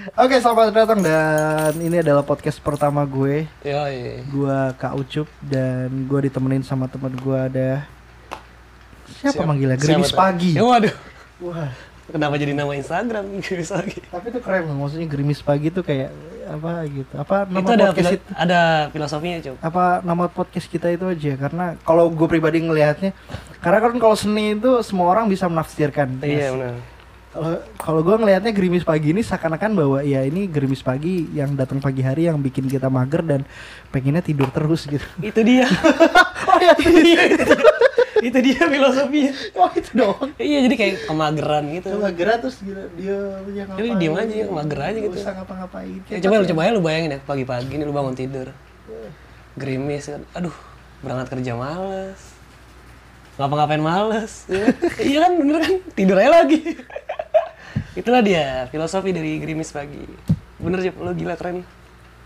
Oke, selamat datang dan ini adalah podcast pertama gue. Yoi. Gue Kak Ucup dan gue ditemenin sama teman gue ada siapa, Siapa- manggilnya? Gerimis? Pagi. Ya, waduh. Wah, Kenapa jadi nama Instagram Gerimis Pagi? tapi itu keren loh. Maksudnya Gerimis Pagi tuh kayak apa gitu. Apa nama itu ada podcast itu? ada filosofinya, Cuk. Apa nama podcast kita itu aja karena kalau gue pribadi ngelihatnya karena kan kalau seni itu semua orang bisa menafsirkan. Iya, benar. Kalau kalau gue ngelihatnya gerimis pagi ini seakan-akan bahwa ya ini gerimis pagi yang datang pagi hari yang bikin kita mager dan pengennya tidur terus gitu. Itu dia. oh ya itu, Iya, itu, itu dia filosofinya. oh itu dong. Iya, jadi kayak kemageran gitu. Coba gerak terus gila, dia dia ngapain? Jadi diem aja, mager aja Nggak gitu. usah ngapa-ngapain. Ya, coba lu coba aja lu bayangin ya pagi-pagi nih lu bangun tidur. Gerimis kan. Aduh, berangkat kerja males. Ngapa-ngapain males. Ya. iya kan bener kan? Tidur aja lagi. Itulah dia filosofi dari Gerimis pagi. Bener sih, lu gila keren.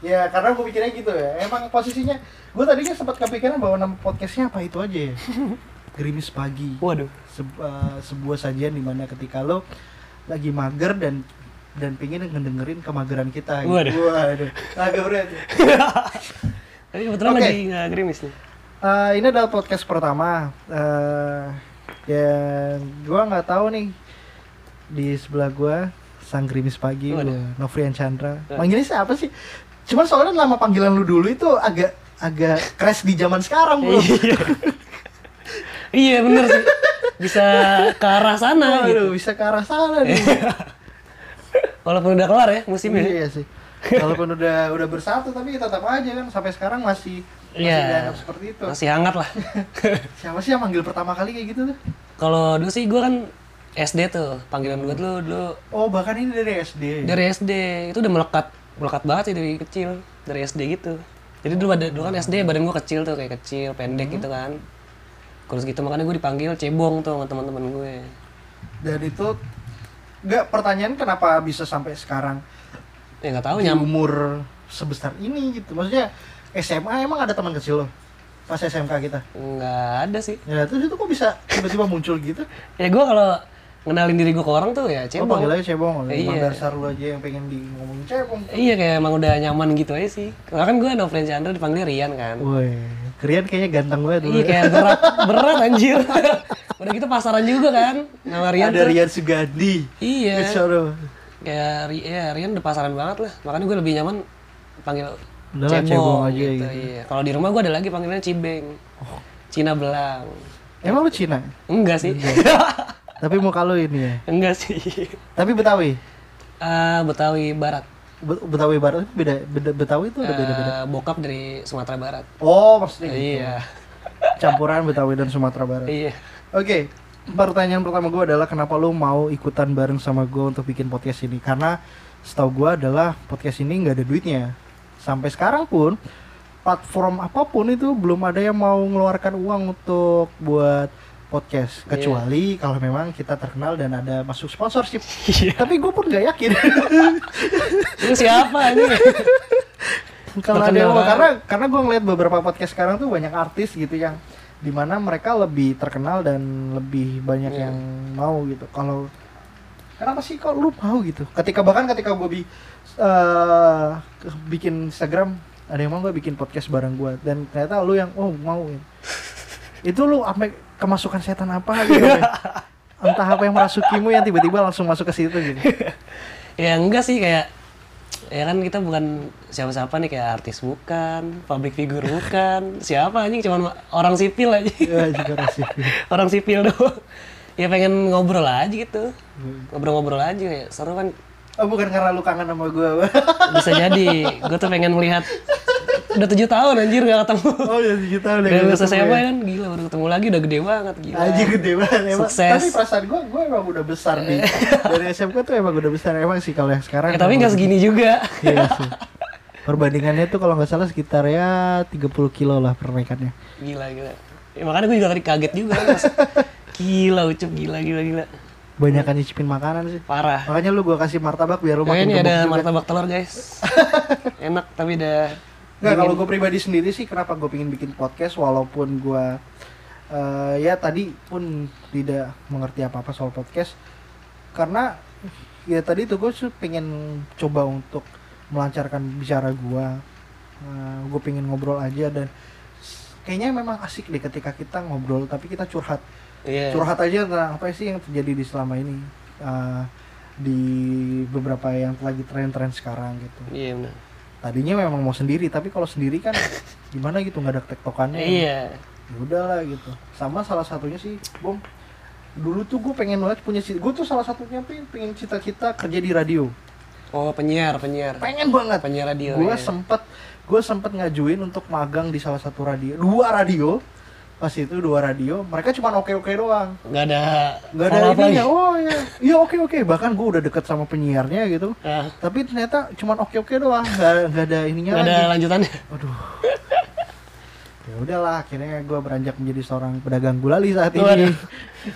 Ya karena gue pikirnya gitu ya. Emang posisinya gue tadinya sempat kepikiran bahwa nama podcastnya apa itu aja ya. Gerimis pagi. Waduh. Seb- eh, sebuah sajian di mana ketika lo lagi mager dan dan pengen ngedengerin kemageran kita gitu. Waduh. Waduh. Agak berat ya. Tapi kebetulan Oke. lagi nggak gerimis nih. Eh, ini adalah podcast pertama. Eh ya gua nggak tahu nih di sebelah gua sang gerimis pagi, gua, Novrian Chandra. Waduh. Manggilnya siapa sih? Cuman soalnya nama panggilan lu dulu itu agak agak crash di zaman sekarang, Bro. Iya. iya bener sih. Bisa ke arah sana Waduh, gitu. bisa ke arah sana nih. Walaupun udah kelar ya musimnya. iya sih. Walaupun udah udah bersatu tapi tetap aja kan sampai sekarang masih masih Iya. dianggap seperti itu. Masih hangat lah. Siapa sih yang manggil pertama kali kayak gitu tuh? Kalau dulu sih gue kan SD tuh, panggilan gue dulu dulu Oh, bahkan ini dari SD. dari SD itu udah melekat melekat banget sih dari kecil dari SD gitu. Jadi dulu ada dulu kan SD badan gue kecil tuh kayak kecil pendek gitu kan. Kurus gitu makanya gue dipanggil cebong tuh sama teman-teman gue. Dan itu nggak pertanyaan kenapa bisa sampai sekarang Ya nggak tahu di nyam. umur sebesar ini gitu. Maksudnya SMA emang ada teman kecil lo pas SMK kita. Nggak ada sih. Ya terus itu kok bisa tiba-tiba muncul gitu? Ya gue kalau ngenalin diri gue ke orang tuh ya Oh, cebong. panggil aja cebong. Emang Iya. dasar lu aja yang pengen di ngomongin cebong. Iya kayak emang udah nyaman gitu aja sih. Karena kan gue Novren Chandra dipanggil Rian kan. Woi, Krian kayaknya ganteng banget dulu. Iya kayak berat berat anjir. udah gitu pasaran juga kan. Nama Rian ada tuh. Rian Sugandi. Iya. Kecoro. Kayak ya, Rian udah pasaran banget lah. Makanya gue lebih nyaman panggil Udah lah, cebong aja gitu. Iya. Kalau di rumah gue ada lagi panggilannya Cibeng. Cina belang. Emang lu Cina? Enggak sih. Tapi muka lu ini ya. Enggak sih. Tapi Betawi. Ah, Betawi Barat. Be- Betawi Barat itu beda, beda Betawi itu ada beda-beda. Eh, bokap dari Sumatera Barat. Oh, maksudnya gitu. Iya. campuran Betawi dan Sumatera Barat. Iya. Oke, pertanyaan pertama gue adalah kenapa lu mau ikutan bareng sama gue untuk bikin podcast ini? Karena setahu gue adalah podcast ini nggak ada duitnya. Sampai sekarang pun platform apa pun itu belum ada yang mau mengeluarkan uang untuk buat podcast kecuali kalau memang kita terkenal dan ada masuk sponsorship. Iya. Tapi gue pun nggak yakin Ini siapa ini? kalau ada yang mau banget. karena karena gue ngeliat beberapa podcast sekarang tuh banyak artis gitu yang di mana mereka lebih terkenal dan lebih banyak Iya. yang mau gitu kalau kenapa sih kok lu mau gitu ketika bahkan ketika gue eh, ke- bikin Instagram ada yang mau gue bikin podcast bareng gue dan ternyata lu yang oh mau gitu. itu lu sampai kemasukan setan apa gitu ya? entah apa yang merasukimu yang tiba-tiba langsung masuk ke situ gitu ya enggak sih kayak ya kan kita bukan siapa-siapa nih kayak artis bukan, public figure bukan, siapa anjing cuman orang sipil aja. ya juga rasif orang sipil doang. Ya pengen ngobrol aja gitu. Ngobrol-ngobrol aja ya. Seru kan oh bukan karena lu kangen sama gue bisa jadi. Gue tuh pengen melihat udah tujuh tahun anjir gak ketemu. oh ya tujuh tahun Udah lulus ketemu SMA ya. kan gila udah ketemu lagi udah gede banget gila. Aja gede banget emang. Sukses. Tapi perasaan gue, gue emang udah besar nih. Dari SMK tuh emang udah besar emang sih kalau yang sekarang. Ya, tapi nggak segini juga. Iya sih. Perbandingannya tuh kalau nggak salah sekitar ya 30 kilo lah perbaikannya. Gila gila. Ya, makanya gue juga tadi kaget juga. Mas. Gila ucup gila gila gila. Banyakan nyicipin makanan sih. Parah. Makanya lu gue kasih martabak biar lu Oh, makin ini ada juga. martabak telur guys. Enak tapi udah Nggak, kalau gue pribadi sendiri sih kenapa gue pengen bikin podcast walaupun gue eh, ya tadi pun tidak mengerti apa-apa soal podcast karena ya tadi tuh gue pengen coba untuk melancarkan bicara gue gue pengen ngobrol aja dan kayaknya memang asik deh ketika kita ngobrol tapi kita curhat Iya. curhat aja tentang apa sih yang terjadi di selama ini eh, di beberapa yang lagi tren-tren sekarang gitu Iya benar. tadinya memang mau sendiri tapi kalau sendiri kan gimana gitu nggak ada tektokannya Iya. ya udahlah gitu sama salah satunya sih bom dulu tuh gue pengen banget punya gue tuh salah satunya pengen cita-cita kerja di radio Oh penyiar, penyiar. pengen banget Penyiar radio. gue ya. sempet gue sempet ngajuin untuk magang di salah satu radio dua radio pas itu dua radio mereka cuma oke oke doang Nggak ada. nggak ada ininya lagi. oh ya iya oke oke bahkan gue udah deket sama penyiarnya gitu Ah, tapi ternyata cuma oke oke doang nggak nggak ada ininya nggak ada lanjutannya. Aduh. ya udahlah akhirnya gue beranjak menjadi seorang pedagang gulali saat Waduh. ini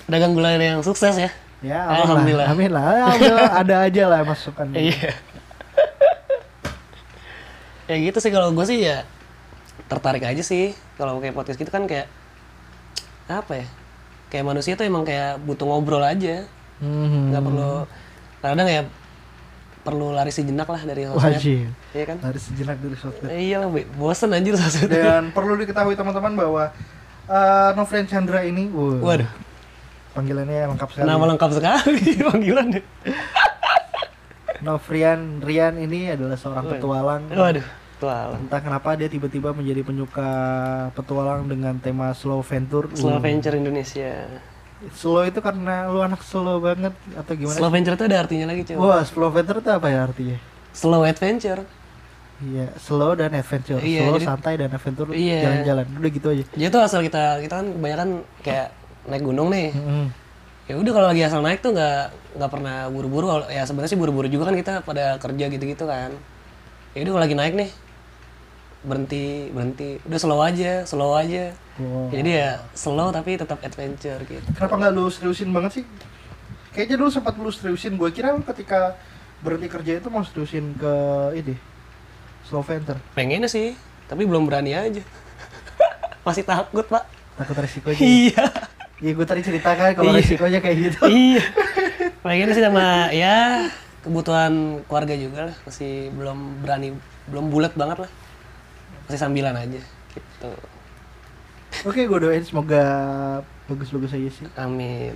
Dagang gula yang sukses ya. ya Alhamdulillah. amin lah ada aja lah masukan Iya. ya gitu sih kalau gue sih ya tertarik aja sih kalau kayak podcast gitu kan kayak apa ya kayak manusia tuh emang kayak butuh ngobrol aja. Hmm. nggak perlu kadang ya perlu lari sejenak lah dari sosmed. Wajib. Iya kan? Dari sejenak dari sosmed. Eh, iya lah Be. bosen anjir sosmed. Dan perlu diketahui teman-teman bahwa uh, Novrian Chandra ini wuh, waduh. panggilannya lengkap sekali. Nama lengkap sekali panggilan Novrian Rian ini adalah seorang petualang. Waduh tuh entah kenapa dia tiba-tiba menjadi penyuka petualang dengan tema slow venture slow Uh, venture Indonesia slow itu karena lu anak slow banget atau gimana slow venture itu ada artinya lagi cuy Wah, slow venture itu apa ya artinya? slow adventure Iya, slow dan adventure. Iya, slow, jadi- santai dan adventure Iya. jalan-jalan. Udah gitu aja. Jadi tuh asal kita kita kan kebanyakan kayak naik gunung nih. Mm-mm. Ya udah kalau lagi asal naik tuh nggak nggak pernah buru-buru. Ya sebenarnya sih buru-buru juga kan kita pada kerja gitu-gitu kan. Ya udah kalau lagi naik nih berhenti berhenti udah slow aja slow aja Wow. jadi ya slow tapi tetap adventure gitu Kenapa nggak lu seriusin banget sih? Kayaknya dulu sempat lu seriusin. Gue kira lu ketika berhenti kerja itu mau seriusin ke ini slow venture. pengennya sih tapi belum berani aja masih takut pak Takut resikonya. iya Iya, gue tadi ceritakan kalau Iya. resikonya kayak gitu. iya pengennya sih sama ya kebutuhan keluarga juga lah masih belum berani belum bulat banget lah masih sambilan aja gitu Oke, gue doain semoga bagus-bagus aja sih. amin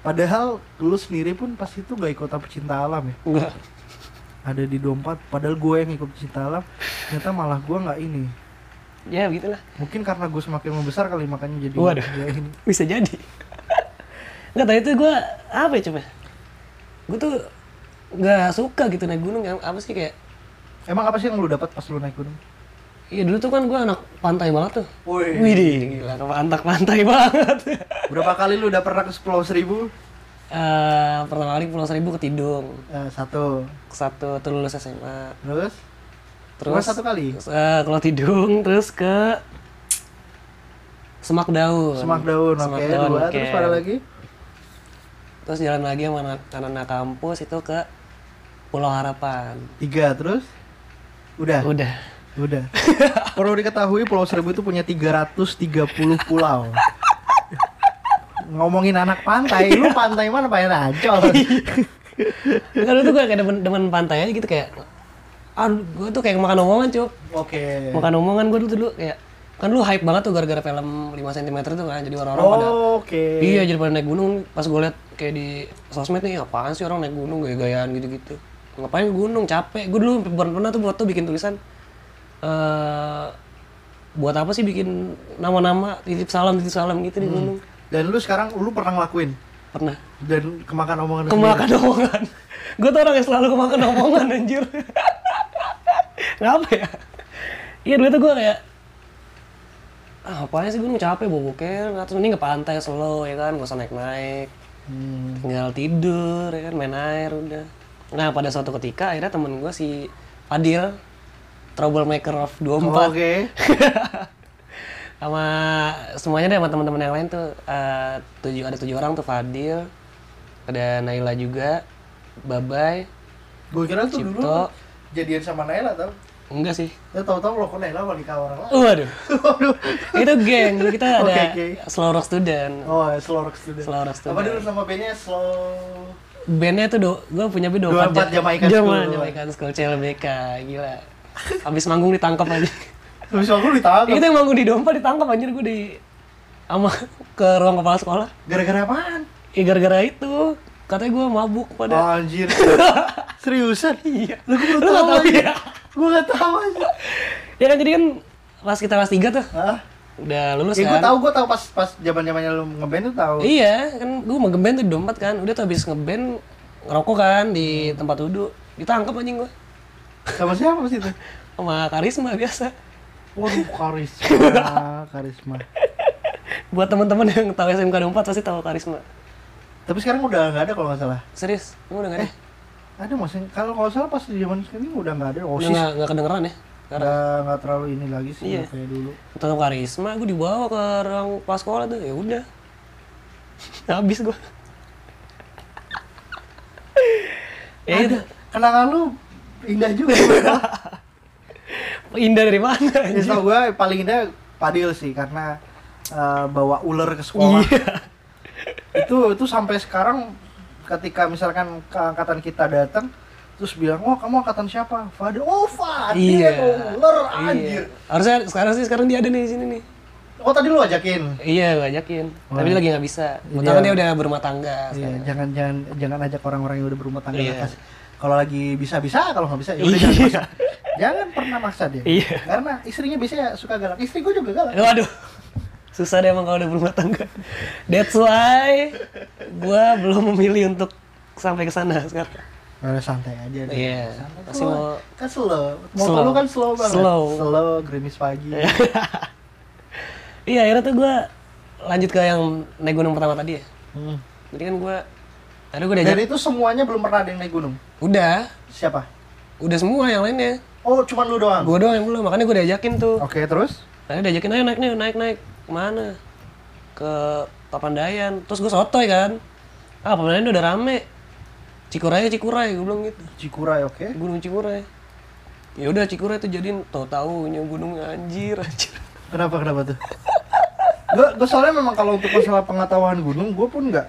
Padahal lu sendiri pun pas itu gak ikut apa cinta alam ya. enggak Ada di dompet. Padahal gue yang ikut cinta alam. Ternyata malah gue nggak ini. ya begitulah Mungkin karena gue semakin membesar kali makanya jadi Waduh. ini. bisa jadi nggak tadi itu gue apa ya coba gue tuh nggak suka gitu naik gunung yang apa sih kayak Emang apa sih yang lu dapat pas lu naik gunung? Iya dulu tuh kan gue anak pantai banget tuh. Woi. Widih, gila ke pantai banget. Berapa kali lu udah pernah ke Pulau Seribu? Eh pertama kali Pulau Seribu ke Tidung, Eh, satu. satu tuh lulus SMA. Terus? Terus Cuma satu kali. eh, kalau Tidung terus ke Semak Daun. Semak daun, oke. Semak Daun, Dua. oke. Terus pada lagi? Terus jalan lagi sama anak- anak-anak kampus itu ke Pulau Harapan. Tiga. Terus? Udah. Udah. Udah. Perlu diketahui Pulau Seribu itu punya 330 pulau. Ngomongin anak pantai, lu pantai mana pantai Ancol? Kan tuh gue kayak demen, demen pantai aja gitu kayak Aduh, gue tuh kayak makan omongan cup Oke. Makan omongan gue dulu, dulu kayak Kan lu hype banget tuh gara-gara film 5 cm itu kan Jadi orang-orang pada Oke. Iya jadi pada naik gunung Pas gue liat kayak di sosmed nih Apaan sih orang naik gunung gaya-gayaan gitu-gitu Ngapain gunung capek Gue dulu pernah, pernah tuh buat tuh bikin tulisan eh Buat apa sih bikin nama-nama titip salam titip salam gitu di gunung? Dan lu sekarang lu pernah ngelakuin? Pernah. Dan kemakan omongan Kemakan omongan. Gue tuh orang yang selalu kemakan omongan anjir. Ngapa ya? Iya dulu tuh gue kayak ah, apaan sih gunung capek boboker terus mending ke pantai slow ya kan gak usah naik-naik. Hmm. tinggal tidur ya kan main air udah. Nah pada suatu ketika akhirnya temen gue si Fadil troublemaker of 24 Oke. sama semuanya deh sama teman-teman yang lain tuh eh, tujuh ada tujuh orang tuh Fadil ada Naila juga Babay Gue kira tuh dulu Cipto. jadian sama Naila tau. enggak sih Ya tahu-tahu lo kok Naila mau nikah orang lain. waduh itu geng dulu kita ada Oke, oke. slow rock student Oh, Slow Rock Student. Slow Rock Apa Student. dulu nama bandnya Slow bandnya tuh do, gue punya band 24 Jamaican Jama- School. Jamaican School CLBK gila habis manggung ditangkap aja Habis aku ditangkap. itu yang manggung di Dompa ditangkap anjir gue di sama ke ruang kepala sekolah Gara-gara apaan? ya gara-gara itu katanya gue mabuk pada Oh, anjir. Seriusan? iya Lu gue tahu ya Gue gak tahu aja. ya kan jadi kan pas kita kelas 3 tuh Hah? udah lulus Ya gue kan tahu, gue tahu pas pas zaman-zamannya lu ngeband tuh tahu. Iya, kan gue mau ngeband tuh di dompet kan. Udah tuh habis ngeband ngerokok kan di tempat duduk. Ditangkap anjing gue. Sama siapa pas itu? Sama karisma biasa. Waduh, karisma, karisma. Buat teman-teman yang tahu SMK 24 pasti tahu karisma. Tapi sekarang udah nggak ada kalau nggak salah. Serius, emang udah gak ada? Ada maksudnya kalau kalau salah pas di zaman sekarang udah nggak ada. Osis gak, gak kedengeran ya? Karena nggak terlalu ini lagi sih Iya. nggak kayak dulu. tetap karisma, gue dibawa ke ruang pas sekolah tuh. Ya udah. Habis gue. ya itu. Kenangan lu indah juga. Indah dari mana? ya tau gue paling indah Padil sih karena eh, bawa ular ke sekolah. Iya. itu itu sampai sekarang ketika misalkan ke angkatan kita datang terus bilang oh kamu angkatan siapa Fadil oh Fadil Iya. ular Iya. anjir Harusnya sekarang sih sekarang dia ada nih di sini nih. oh tadi lu ajakin Iya, gue ajakin. Tapi dia lagi nggak bisa. Iya. Betul dia udah berumah tangga. Iya, sekarang. jangan jangan jangan ajak orang-orang yang udah berumah tangga Iya. atas. Kalau lagi bisa bisa, kalau nggak bisa ya udah jangan Iya. maksa. Jangan pernah maksa dia. Iya. Karena istrinya biasanya suka galak. Istri gue juga galak. Waduh. Susah deh emang kalau udah berumah tangga. That's why gue belum memilih untuk sampai ke sana sekarang. Udah santai aja deh. Iya. Slow. mau kan slow. Motor Slow. lu kan slow banget. Slow. Slow, gerimis pagi. Iya, akhirnya tuh gue lanjut ke yang naik gunung pertama tadi ya. Hmm. Jadi kan gue Aduh gue Dan diajak. itu semuanya belum pernah ada yang naik gunung. Udah, Siapa? udah semua yang lainnya. Oh, cuman lu doang. Gue doang yang belum, makanya gue diajakin tuh. Oke, terus? Tadi diajakin ayo naik nih, naik naik ke mana? Ke Papandayan. Terus gue sotoy kan. Ah Papandayan udah rame. Cikuray Cikuray, gue bilang gitu. Cikuray, oke. Gunung Cikuray. Ya udah Cikuray tuh jadiin tau taunya gunungnya anjir anjir. Kenapa kenapa tuh? gue soalnya memang kalau untuk masalah pengetahuan gunung gue pun nggak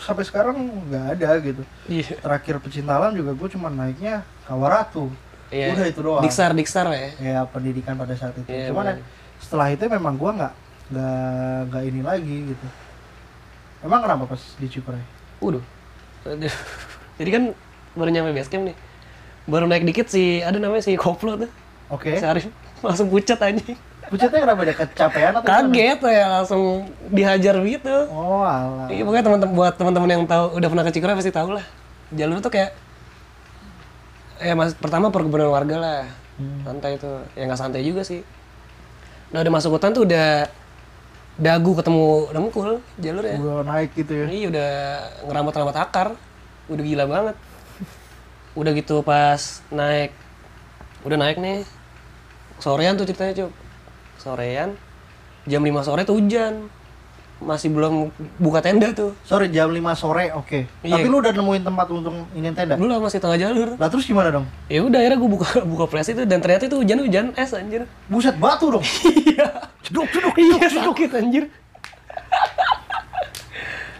sampai sekarang nggak ada gitu. Iya. Terakhir pecinta alam juga gue cuma naiknya Kawaratu. Iya. Udah itu doang. Diksar Diksar ya. Ya pendidikan pada saat itu. Iya, Cuman ya, bener. setelah itu memang gue nggak nggak nggak ini lagi gitu. Emang kenapa pas di? Waduh. Aduh. Jadi kan baru nyampe base camp nih. Baru naik dikit sih, ada namanya si Koplo tuh. Oke. Si Arif langsung pucat anjing. Pucatnya kenapa dia kecapean atau gimana? Kaget ya langsung dihajar gitu. Oh alah. Iya pokoknya teman-teman buat teman-teman yang tahu udah pernah ke Cikuray pasti tahu lah. Jalur tuh kayak eh mas pertama perkebunan warga lah. Hmm. Santai itu. Ya nggak santai juga sih. Nah udah masuk hutan tuh udah dagu ketemu dengkul jalur ya. Udah naik gitu ya. Iya udah ngerambat-rambat akar. Udah gila banget. Udah gitu pas naik udah naik nih. Sorean tuh ceritanya, Cuk. Sorean jam 5 sore tuh hujan. Masih belum buka tenda tuh. Sorry jam 5 sore, oke. Iya. Tapi lu udah nemuin tempat untuk ini tenda? Lah masih tengah jalur. Lah terus gimana dong? Ya udah akhirnya gue buka buka flash itu dan ternyata itu hujan-hujan es anjir. Buset batu dong. Iya. Ceduk, ceduk, Iya sakit anjir.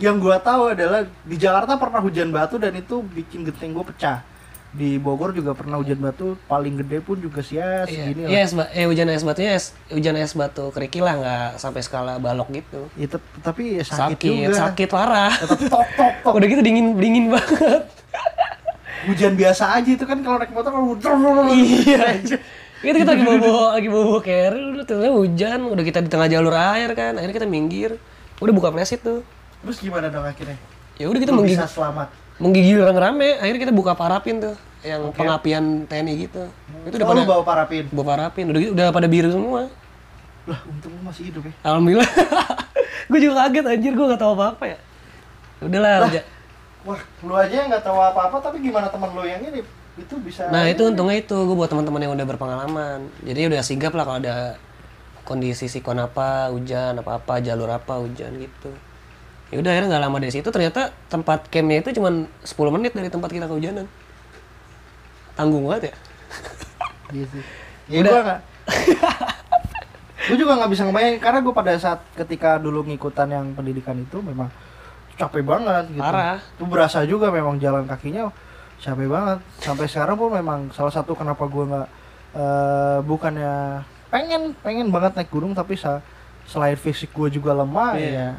Yang gua tahu adalah di Jakarta pernah hujan batu dan itu bikin genteng gua pecah. Di Bogor juga pernah hujan batu paling gede pun juga sih ya Iya, segini iya lah. es, ba- eh hujan es batunya es hujan es batu kerikil lah nggak sampai skala balok gitu. Ya, tep- tapi ya sakit, Sakit, juga. sakit parah. Tapi tok tok tok. Udah gitu dingin dingin banget. Hujan biasa aja itu kan kalau naik motor kalau iya. Itu kita lagi bawa lagi bawa carrier, udah ternyata hujan, udah kita di tengah jalur air kan, akhirnya kita minggir, udah buka flash itu. Terus gimana dong akhirnya? Ya udah kita menggigil, bisa selamat. Menggigil orang rame, akhirnya kita buka parapin tuh, yang pengapian TNI gitu. Itu udah Oh, pada bawa parapin. bawa parapin, udah gitu- udah pada biru semua. Lah, untung lu masih hidup ya. Alhamdulillah. gue juga kaget anjir, gue gak tahu apa-apa ya. Udahlah, aja. Wah, lu aja yang nggak tahu apa-apa, tapi gimana teman lu yang ini itu bisa Nah itu untungnya itu gue buat teman-teman yang udah berpengalaman. Jadi udah sigap lah kalau ada kondisi sikon apa, hujan apa apa, jalur apa, hujan gitu. Ya udah akhirnya nggak lama dari situ ternyata tempat campnya itu cuma 10 menit dari tempat kita kehujanan. Tanggung banget ya. Iya sih. Ya gue gue juga nggak bisa ngebayangin karena gue pada saat ketika dulu ngikutan yang pendidikan itu memang capek banget gitu. Parah. Itu berasa juga memang jalan kakinya capek banget. Sampai sekarang pun memang salah satu kenapa gua nggak eh, bukannya pengen pengen banget naik gunung tapi sa- selain fisik gua juga lemah Iya. ya.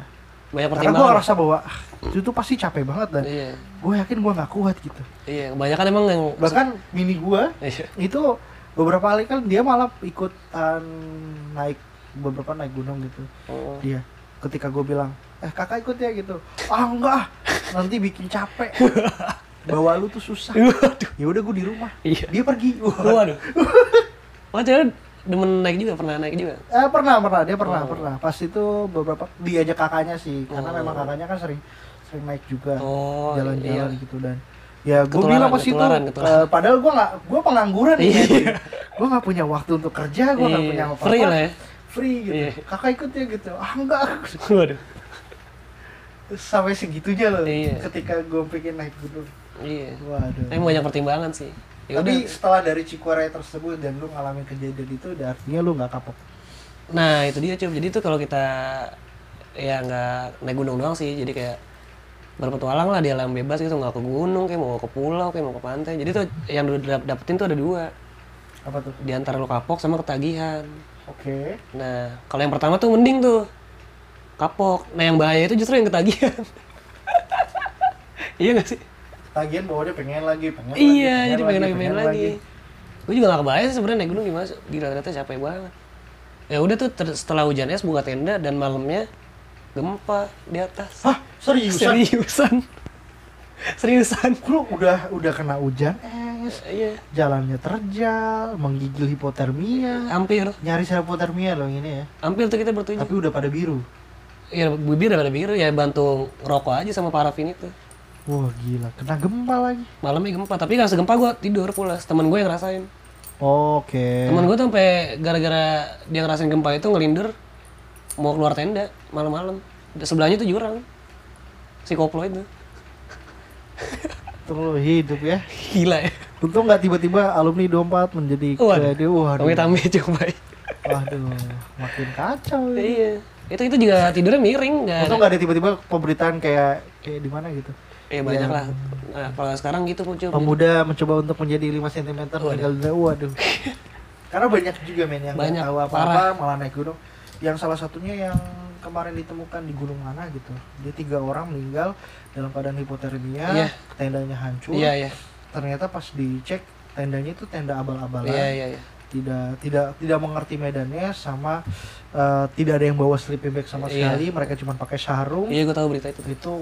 Banyak Karena gua pertimbangan. ngerasa bahwa ah, itu tuh pasti capek banget dan iya. gue yakin gua nggak kuat gitu. iya kebanyakan emang yang Bahkan mini gua iya. itu beberapa kali kan dia malah ikutan naik beberapa naik gunung gitu. Oh. dia ketika gue bilang eh kakak ikut ya gitu. Ah enggak ah, nanti bikin capek. Bawa lu tuh susah. Waduh. Ya udah gue di rumah. Iya. Dia pergi. Wah. waduh. Oh demen naik juga pernah naik juga? Eh, pernah pernah dia pernah Oh. pernah. Pas itu beberapa diajak kakaknya sih karena Oh. memang kakaknya kan sering sering naik juga oh jalan-jalan iya. gitu dan ya gue bilang pas itu eh, padahal gue nggak gue pengangguran nih Iya. gue nggak punya waktu untuk kerja gue nggak Iya, punya apa-apa. free lah ya. Free gitu. Iya. kakak ikut ya gitu. Ah enggak. Waduh. Sampai segitunya loh Iya. ketika gue pengen naik gunung. Iya. Waduh. Tapi banyak pertimbangan sih ya tapi setelah dari Cikuray tersebut dan lu ngalamin kejadian itu udah artinya lu nggak kapok. Nah itu dia cuy jadi tuh kalau kita ya nggak naik gunung doang sih. Jadi kayak berpetualang lah di alam bebas gitu. Nggak ke gunung kayak mau ke pulau kayak mau ke pantai. Jadi tuh yang lu dap- dapetin tuh ada dua. Apa tuh? Di antara lu kapok sama ketagihan. Oke. Nah kalau yang pertama tuh mending tuh kapok. Nah yang bahaya itu justru yang ketagihan. Iya gak sih tagihan bawahnya pengen lagi pengen iya lagi, jadi pengen lagi pengen lagi. gue juga gak kebayang sih sebenarnya naik gunung gimana sih. gila ternyata capek banget. Ya udah tuh ter- setelah hujan es buka tenda dan malamnya gempa di atas. Hah? Seriusan? Seriusan. Seriusan. Lu udah udah kena hujan es iya. jalannya terjal menggigil hipotermia. Hampir. Nyaris hipotermia loh ini ya. Hampir tuh kita bertujuh. Tapi udah pada biru. Ya bibir udah pada biru. Ya bantu ngerokok aja sama parafin itu wah gila kena gempa lagi malamnya gempa tapi kan segempa gue tidur pulas teman gue yang ngerasain oke teman gue tuh sampai gara-gara dia ngerasain gempa itu ngelindur mau keluar tenda malam-malam sebelahnya tuh jurang si koplo itu Untung hidup ya gila ya Untung nggak tiba-tiba alumni 24 menjadi Waduh. dia waduh. amit amit coba Waduh, makin kacau. ya. iya itu itu juga tidurnya miring nggak Untung nggak ada tiba-tiba pemberitaan kayak kayak di mana gitu. Iya banyak lah. Nah, kalau sekarang gitu muncul. Pemuda mencoba untuk menjadi 5 cm meninggal dunia. Waduh. Karena banyak juga men yang Banyak, tahu apa-apa malah naik gunung. Yang salah satunya yang kemarin ditemukan di gunung mana gitu. Dia tiga orang meninggal dalam keadaan hipotermia, Iya. tendanya hancur. Iya iya. Ternyata pas dicek tendanya itu tenda abal-abalan. Iya iya iya. tidak tidak tidak mengerti medannya sama eh, tidak ada yang bawa sleeping bag sama Iya. sekali mereka cuma pakai sarung Iya gue tahu berita itu. itu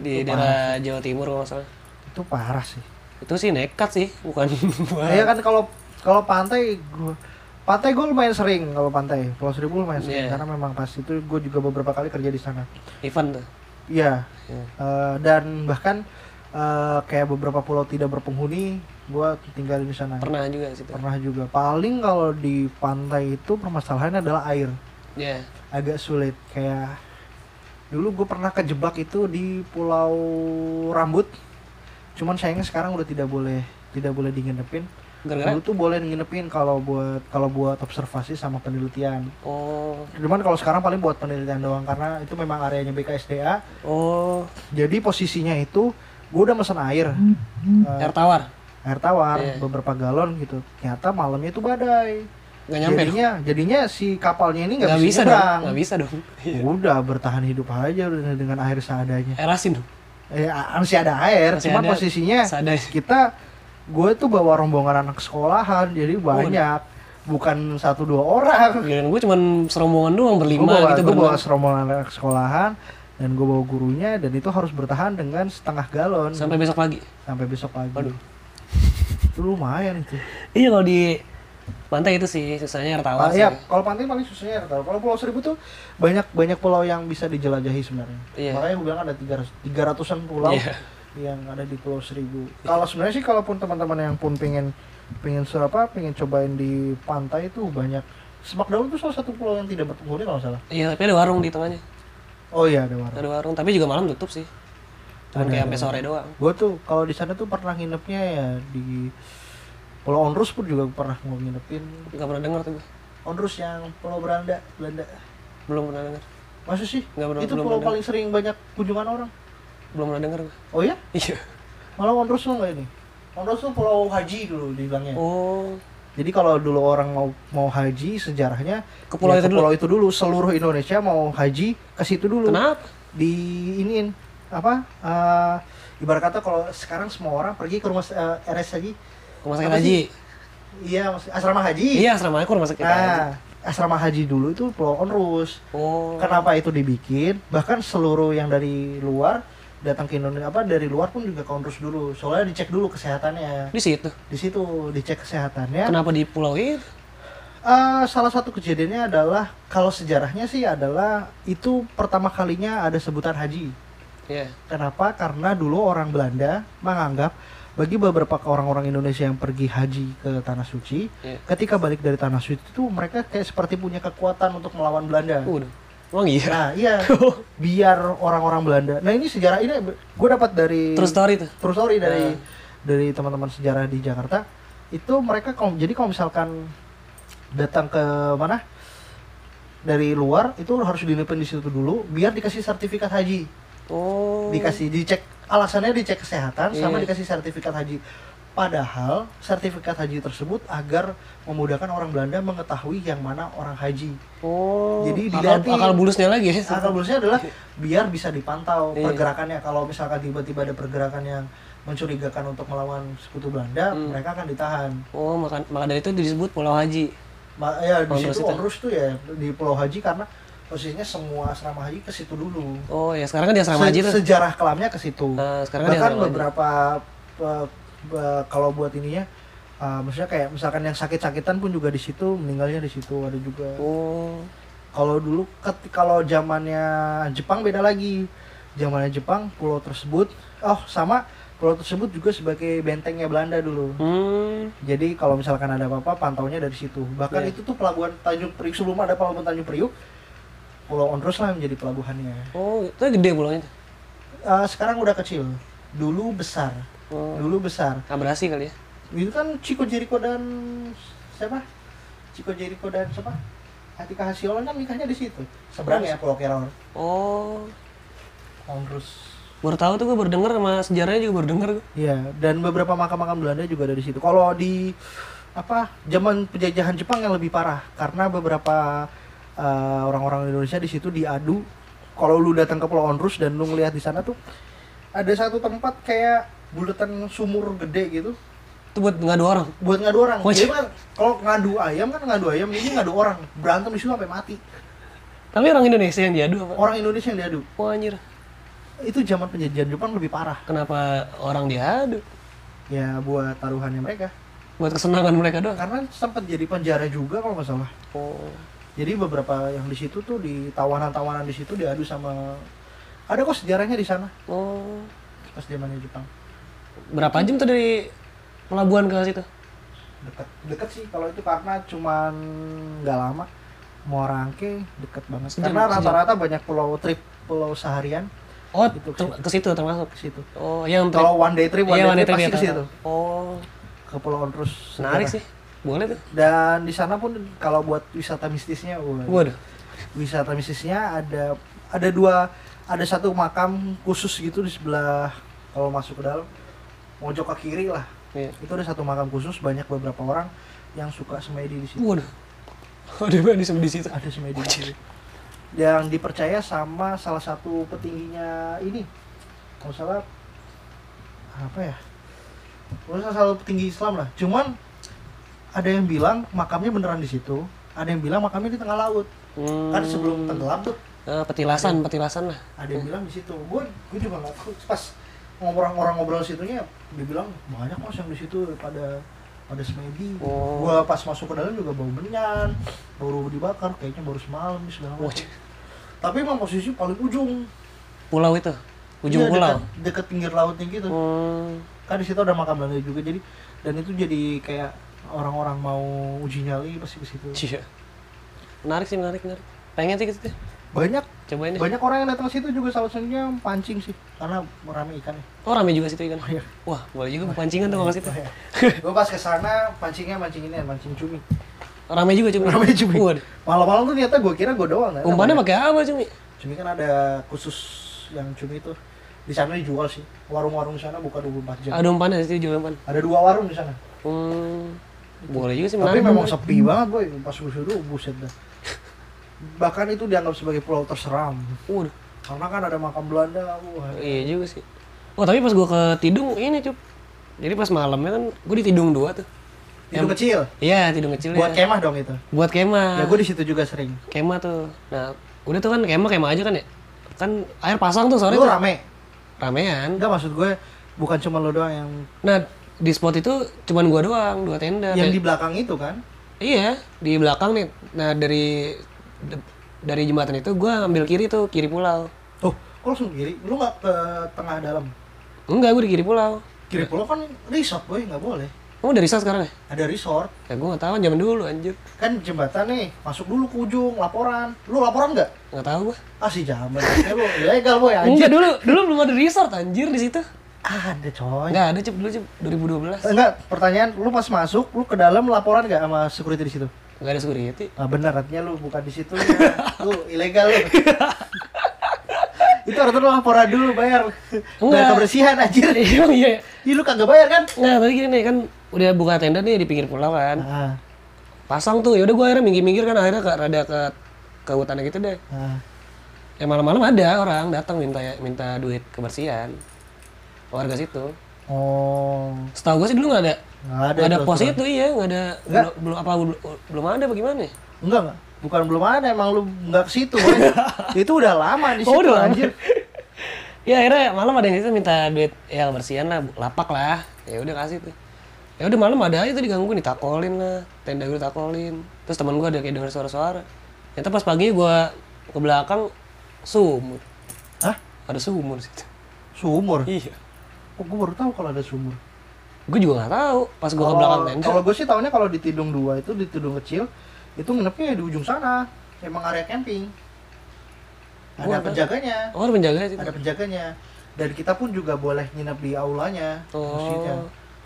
Di Itu daerah Jawa Timur kalau salah. itu parah sih Itu sih nekat sih, bukan ya kan kalau kalau pantai gua pantai gue lumayan sering kalau pantai Pulau Seribu lumayan sering Iya. karena memang pas itu gue juga beberapa kali kerja di sana Ivan tuh. iya Iya. eh, dan bahkan eh, kayak beberapa pulau tidak berpenghuni gue tinggal di sana Pernah juga situ. pernah juga paling kalau di pantai itu permasalahannya adalah air Iya. agak sulit kayak dulu gue pernah kejebak itu di Pulau Rambut. Cuman sayangnya sekarang udah tidak boleh tidak boleh dinginepin Gara-gara? Dulu tuh boleh nginepin kalau buat kalau buat observasi sama penelitian. Oh, cuman kalau sekarang paling buat penelitian doang karena itu memang areanya BKSDA oh, jadi posisinya itu gue udah mesen air. Air tawar. air tawar Iya. beberapa galon gitu. Ternyata malamnya itu badai Nggak nyampe dong. jadinya jadinya si kapalnya ini nggak bisa, bisa dong. Nggak bisa dong. Iya. udah bertahan hidup aja dengan air seadanya Air asin dong. eh masih ada air Masih cuman ada. posisinya Seadanya. kita gue tuh bawa rombongan anak sekolahan jadi banyak bukan satu dua orang Giliran gue cuman serombongan doang gue berlima bawa, gitu gua bawa berenam. rombongan anak sekolahan dan gue bawa gurunya dan itu harus bertahan dengan setengah galon sampai besok pagi. sampai besok pagi Waduh. itu lumayan itu Iya kalau di pantai itu sih susahnya air tawar Ah, iya, kalau pantai paling susahnya air tawar. Kalau Pulau Seribu tuh banyak banyak pulau yang bisa dijelajahi sebenarnya. Iya. Makanya gue bilang ada tiga tiga ratusan pulau Iya. yang ada di Pulau Seribu. Kalau sebenarnya sih kalaupun teman-teman yang pun pengen pengen apa pengen cobain di pantai itu banyak. Semak Daun itu salah satu pulau yang tidak berpenghuni kalau salah. Iya, tapi ada warung di tengahnya. Oh iya ada warna. Ada warung, tapi juga malam tutup sih. Cuman Ada, kayak sampai sore doang. Gue tuh kalau di sana tuh pernah nginepnya ya di Pulau Onrus pun juga pernah mau nginepin. Gak pernah denger tuh gue. Onrus yang Pulau Belanda, Belanda. Belum pernah denger. Masa sih? Nggak pernah- itu belum pulau pernah. paling sering banyak kunjungan orang. belum pernah denger gua. Oh ya? Iya. Malah Ondros tuh nggak ini. Ondros tuh pulau haji dulu dibilangnya. Oh. Jadi kalau dulu orang mau mau haji sejarahnya Ke pulau ya itu dulu? pulau itu dulu. Seluruh Indonesia mau haji ke situ dulu. Kenapa? Di iniin apa? eh, ibarat kata kalau sekarang semua orang pergi ke rumah eh, RS haji. Rumah sakit haji. Iya, asrama haji. Iya, asrama aku rumah sakit haji. Nah, asrama haji dulu itu Pulau Onrus. Oh. Kenapa itu dibikin? Bahkan seluruh yang dari luar datang ke Indonesia apa dari luar pun juga ke Onrus dulu. Soalnya dicek dulu kesehatannya. Di situ. Di situ dicek kesehatannya. Kenapa di pulau itu? Eh, salah satu kejadiannya adalah kalau sejarahnya sih adalah itu pertama kalinya ada sebutan haji. Iya. Kenapa? Karena dulu orang Belanda menganggap bagi beberapa orang-orang Indonesia yang pergi haji ke tanah suci, Iya. ketika balik dari tanah suci itu mereka kayak seperti punya kekuatan untuk melawan Belanda. Udah. Emang iya. Nah, iya. Biar orang-orang Belanda. Nah, ini sejarah ini gue dapat dari Terus story tuh. true story dari Nah. dari teman-teman sejarah di Jakarta. Itu mereka kalau jadi kalau misalkan datang ke mana? Dari luar itu harus dinepin di situ dulu biar dikasih sertifikat haji. Oh. Dikasih dicek alasannya dicek kesehatan sama Iya. dikasih sertifikat haji. Padahal sertifikat haji tersebut agar memudahkan orang Belanda mengetahui yang mana orang haji. Oh. Jadi akal, dilihatin. akal bulusnya lagi ya. Akal bulusnya adalah biar bisa dipantau Iya. pergerakannya. Kalau misalkan tiba-tiba ada pergerakan yang mencurigakan untuk melawan sekutu Belanda, Hmm. mereka akan ditahan. Oh, maka, maka dari itu disebut Pulau Haji. Ma- ya di situ itu. Onrus tuh ya di Pulau Haji karena posisinya semua asrama haji ke situ dulu. Oh, ya sekarang kan di asrama Se- haji tuh. Sejarah kelamnya ke situ. Nah, sekarang kan Bahkan haji. beberapa eh, kalau buat ininya eh, maksudnya kayak misalkan yang sakit-sakitan pun juga di situ, meninggalnya di situ ada juga. Oh. Kalau dulu kalau zamannya Jepang beda lagi. Zamannya Jepang pulau tersebut oh sama pulau tersebut juga sebagai bentengnya Belanda dulu. Hmm. Jadi kalau misalkan ada apa-apa pantaunya dari situ. Bahkan Iya. itu tuh pelabuhan Tanjung Priuk sebelum ada pelabuhan Tanjung Priuk Pulau Ondros lah menjadi pelabuhannya. Oh, itu gede pulaunya. Eh, sekarang udah kecil. Dulu besar. Oh. Dulu besar. Abrasi kali ya. Itu kan Chico Jericho dan siapa? Chico Jericho dan siapa? Atika Hasiolan kan nikahnya di situ. Seberang ya Pulau Keror. Oh. Ondros. Baru tahu tuh gue baru denger sama sejarahnya juga baru denger gue. Iya, dan beberapa makam-makam Belanda juga ada di situ. Kalau di apa zaman penjajahan Jepang yang lebih parah karena beberapa eh, orang-orang Indonesia di situ diadu. Kalau lu datang ke Pulau Ondrus dan lu ngelihat di sana tuh ada satu tempat kayak bulatan sumur gede gitu Itu buat ngadu orang. buat ngadu orang. Jadi kan kalau ngadu ayam kan ngadu ayam ini ngadu orang berantem di situ sampai mati. Tapi orang Indonesia yang diadu apa? Orang Indonesia yang diadu. Oh anjir. Itu zaman penjajahan Jepang lebih parah. Kenapa orang diadu? Ya buat taruhannya mereka. Buat kesenangan mereka doang. Karena sempat jadi penjara juga kalau nggak salah. Oh. Jadi beberapa yang di situ tuh di tawanan-tawanan di situ diadu sama ada kok sejarahnya di sana Oh. pas zamannya Jepang. Berapa jam tuh dari pelabuhan ke situ? Dekat deket sih kalau itu karena cuman nggak lama. Muarangke deket banget. Sejam- karena rata-rata banyak pulau trip pulau seharian Oh, Itu ke situ termasuk. ke situ. Oh, yang Kalau one day trip, one Iya, day trip pasti ya, ke situ. Oh, Ke Pulau Ondrus. menarik sejarah. sih. Boleh tuh. Dan di sana pun kalau buat wisata mistisnya, wah, Waduh. wisata mistisnya ada ada dua ada satu makam khusus gitu di sebelah kalau masuk ke dalam mojok ke kiri lah Iya. itu ada satu makam khusus banyak beberapa orang yang suka semedi di situ Waduh. Ada di di situ? ada semedi di situ yang dipercaya sama salah satu petingginya ini kalau salah apa ya Pokoknya salah satu petinggi Islam lah cuman ada yang bilang makamnya beneran di situ ada yang bilang makamnya di tengah laut Hmm. kan sebelum tenggelam tuh Eh, petilasan, petilasan lah. ada yang bilang di situ gue gue juga nggak tahu pas ngobrol orang ngobrol situnya dia bilang banyak mas yang di situ pada pada semedi Oh. gua pas masuk ke dalam juga bau menyan baru dibakar kayaknya baru semalam segala macam tapi emang posisi paling ujung pulau itu. Ujung Iya, pulau. dekat, dekat pinggir lautnya gitu Hmm. kan di situ ada makam Belanda juga jadi dan itu jadi kayak orang-orang mau uji nyali pasti ke situ Cia. Menarik sih, menarik, menarik. Pengen sih gitu. banyak Cobain deh. banyak orang yang datang ke situ juga salah satunya pancing sih karena rame ikannya Oh, rame juga situ ikan. Iya. Wah, boleh juga pancingan tuh kalau situ. gue pas ke sana pancingnya mancing ini mancing cumi Rame juga cumi. Rame cumi. Waduh. malam-malam tuh ternyata gue kira gue doang kan Umpannya pakai apa cumi? cumi kan ada khusus yang cumi itu di sana dijual sih warung-warung sana buka 24 jam Ada umpan situ jual umpan. ada dua warung di sana Hmm, boleh juga sih tapi memang sepi banget boy pas gue suruh buset dah bahkan itu dianggap sebagai pulau terseram Waduh, karena kan ada makam Belanda wah iya juga sih. Oh tapi pas gua ke Tidung ini cup. Jadi pas malamnya kan gua di Tidung dua tuh. itu kecil Iya Tidung kecil buat ya. kemah dong itu Buat kemah. ya gue di situ juga sering Kemah tuh. Nah udah tuh kan kemah kemah aja kan ya. Kan air pasang tuh sore lu tuh. rame Ramean. enggak maksud gue bukan cuma lo doang yang Nah di spot itu cuman gua doang dua tenda. yang di belakang itu kan Iya di belakang nih. Nah dari de- dari jembatan itu gua ambil kiri tuh kiri pulau. tuh kok langsung kiri lu nggak ke tengah dalam Enggak gua di kiri pulau. kiri pulau kan resort boy nggak boleh Kamu dari sana sekarang ya? ada resort Ya gua nggak tahu zaman dulu anjir. kan jembatan nih masuk dulu ke ujung laporan lu laporan nggak Nggak tahu gua. ah si zaman Kayak lu ilegal boy anjir Enggak dulu, dulu belum ada resort anjir di situ. Ada coy Enggak ada cep dulu cep 2012. enggak pertanyaan lu pas masuk lu ke dalam laporan nggak sama security di situ Enggak ada security. ah benar artinya lu bukan di situ lu ilegal lu itu harus lu laporan dulu bayar Enggak. kebersihan anjir Emang iya. Ih, lu kagak bayar kan Nggak, tapi gini nih kan udah buka tenda nih di pinggir pulau kan. ah, Pasang tuh, yaudah gua akhirnya minggir-minggir kan akhirnya ke rada ke ke hutannya gitu deh. ah. Ya malam-malam ada orang datang minta minta duit kebersihan. Warga situ. oh Setahu gua sih dulu nggak ada. nggak ada ada pos itu iya, nggak ada belum, apa belum, belum ada bagaimana? enggak enggak bukan belum ada emang lu nggak ke situ itu udah lama di situ Oh, udah anjir Ya akhirnya malam ada yang itu minta duit ya kebersihan lah, lapak lah. Ya udah kasih tuh. Ya udah malam ada aja tuh diganggu ditakolin lah, tenda gue ditakolin. Terus teman gue ada kayak denger suara-suara. Ternyata pas pagi gue ke belakang sumur. Hah? Ada sumur situ. sumur Iya. Oh, gue baru tahu kalau ada sumur Gue juga nggak tahu. Pas gue ke Kalau- belakang tenda. Kalau gue sih tahunya kalau di Tidung 2 itu di Tidung kecil itu nginepnya di ujung sana. Emang area camping. Ada tahu. penjaganya, Oh ada penjaga situ. ada penjaganya. Dan kita pun juga boleh nginep di aulanya, Oh. masjidnya.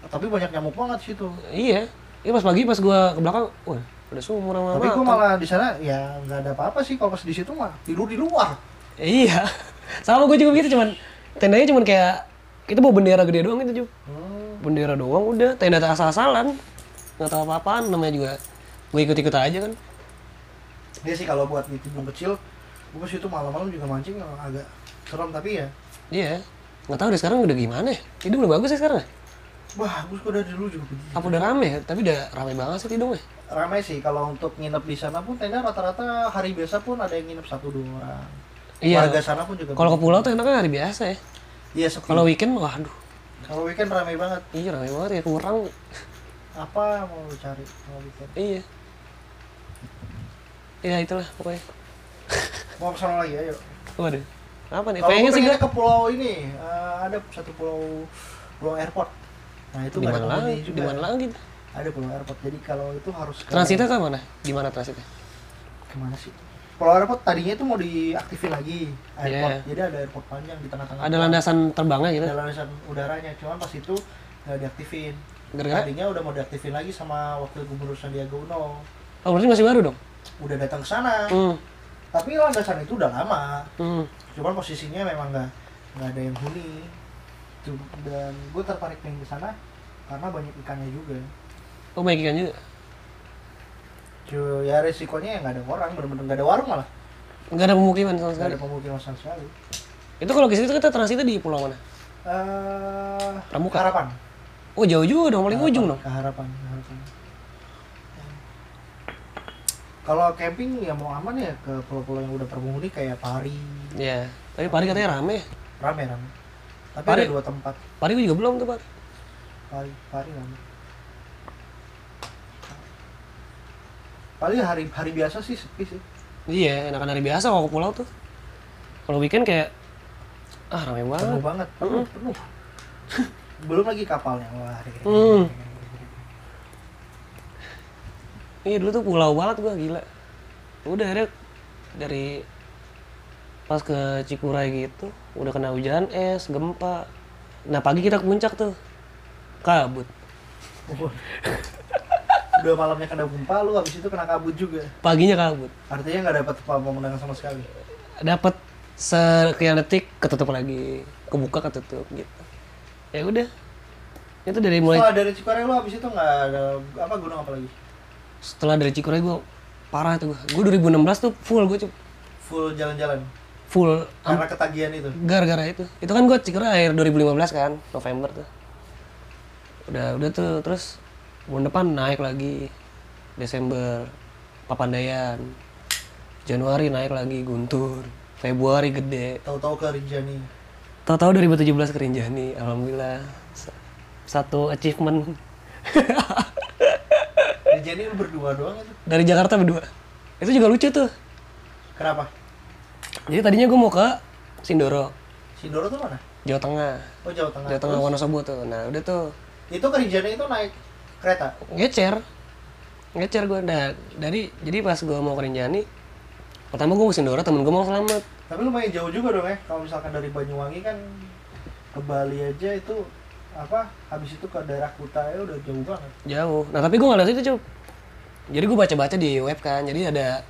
Tapi banyak nyamuk banget di situ. Iya. Iya pas pagi pas gue ke belakang, wah ada sumur sama Tapi gue malah di sana ya nggak ada apa-apa sih kalau pas di situ mah tidur di luar. Iya. Sama gue juga gitu cuman tendanya cuman kayak kita bawa bendera gede doang itu juga. bendera doang udah. Tenda asal-asalan. Nggak tahu apa-apaan namanya juga gue ikut-ikut aja kan. Dia sih kalau buat di Tidung kecil, gue situ malam-malam juga mancing agak serem tapi ya. Iya. Nggak tahu deh sekarang udah gimana ya? Hidung udah bagus ya sekarang ya? bagus kok dari dulu juga begitu. apa udah rame ya? Tapi udah rame banget sih hidungnya. Ramai sih kalau untuk nginep di sana pun tenda rata-rata hari biasa pun ada yang nginep satu dua orang. Iya. Warga sana pun juga kalau ke pulau tuh enaknya hari biasa ya iya sepi kalau weekend waduh. Kalau weekend ramai banget. Iya rame banget ya kurang. Apa mau lu cari kalau weekend? Iya. Iya itulah pokoknya. Mau ke sana lagi ayo. Waduh. Apa nih? Kalau pengen sih ke pulau ini eh, ada satu pulau pulau airport. Nah itu di mana ada penghuni lagi di mana lagi? Ada pulau airport. Jadi kalau itu harus ke transitnya ke mana? Gimana transitnya? Ke mana sih pulau airport tadinya itu mau diaktifin lagi airport. Iya. jadi ada airport panjang di tengah-tengah ada landasan terbangnya gitu? Ada landasan udaranya cuman pas itu nggak diaktifin. Gara-gara? Tadinya udah mau diaktifin lagi sama wakil gubernur Sandiaga Uno. Oh berarti masih baru dong? Udah datang ke sana. Hmm. tapi landasan itu udah lama. Hmm. cuman posisinya memang nggak nggak ada yang huni. Dan gue tertarik pengen ke sana karena banyak ikannya juga. Oh baik ikan juga ya resikonya ya nggak ada orang bener-bener nggak ada warung malah. Nggak ada pemukiman sama nggak sekali. ada pemukiman sama sekali. Itu kalau ke situ kita transitnya di pulau mana? Eh Pramuka? harapan. Oh jauh juga dong paling ujung dong. harapan harapan. Kalau camping ya mau aman ya ke pulau-pulau yang udah berpenghuni kayak Pari. Iya. Tapi Pari katanya rame. rame rame. Tapi Pari- ada dua tempat. Pari gue juga belum tuh Pari. Pari Pari rame paling hari hari biasa sih sepi sih Iya, enakan hari biasa kalau ke pulau tuh. Kalau weekend kayak ah rame banget. penuh banget penuh penuh belum lagi kapalnya wah Hmm. Iya dulu tuh pulau banget gua gila. Udah akhirnya dari pas ke Cikuray gitu, udah kena hujan es, gempa. Nah pagi kita ke puncak tuh, kabut. udah malamnya kena gempa lu habis itu kena kabut juga. Paginya kabut. artinya nggak dapat pemandangan sama sekali. Dapat sekian detik ketutup lagi. Kebuka ketutup gitu. Ya udah. Itu dari mulai Setelah dari Cikarang lu habis itu nggak ada apa gunung apa lagi? setelah dari Cikuray gue parah tuh gue gue 2016 tuh full gue Full jalan-jalan. full Karena ketagihan itu. gara-gara itu. Itu kan gue Cikuray akhir 2015 kan November tuh. Udah udah tuh. Terus bulan depan naik lagi. Desember Papandayan. Januari naik lagi Guntur. Februari gede. Tahu-tahu ke Rinjani. tahu-tahu 2017 ke Rinjani alhamdulillah. Sa- satu achievement. Rinjani berdua doang itu. dari Jakarta berdua. Itu juga lucu tuh. Kenapa? jadi tadinya gue mau ke Sindoro. Sindoro tuh mana? Jawa Tengah. Oh Jawa Tengah. Jawa Tengah Wonosobo tuh. Nah udah tuh. Itu ke Rinjani itu naik kereta. ngecer ngecer gue nah, dari jadi pas gue mau ke Rinjani pertama gue ke Sindoro temen gue mau selamat Tapi lumayan jauh juga dong ya. Kalau misalkan dari Banyuwangi kan ke Bali aja itu apa? Habis itu ke daerah Kuta ya udah jauh banget. jauh nah tapi gue nggak lihat itu cup jadi gue baca-baca di web kan jadi ada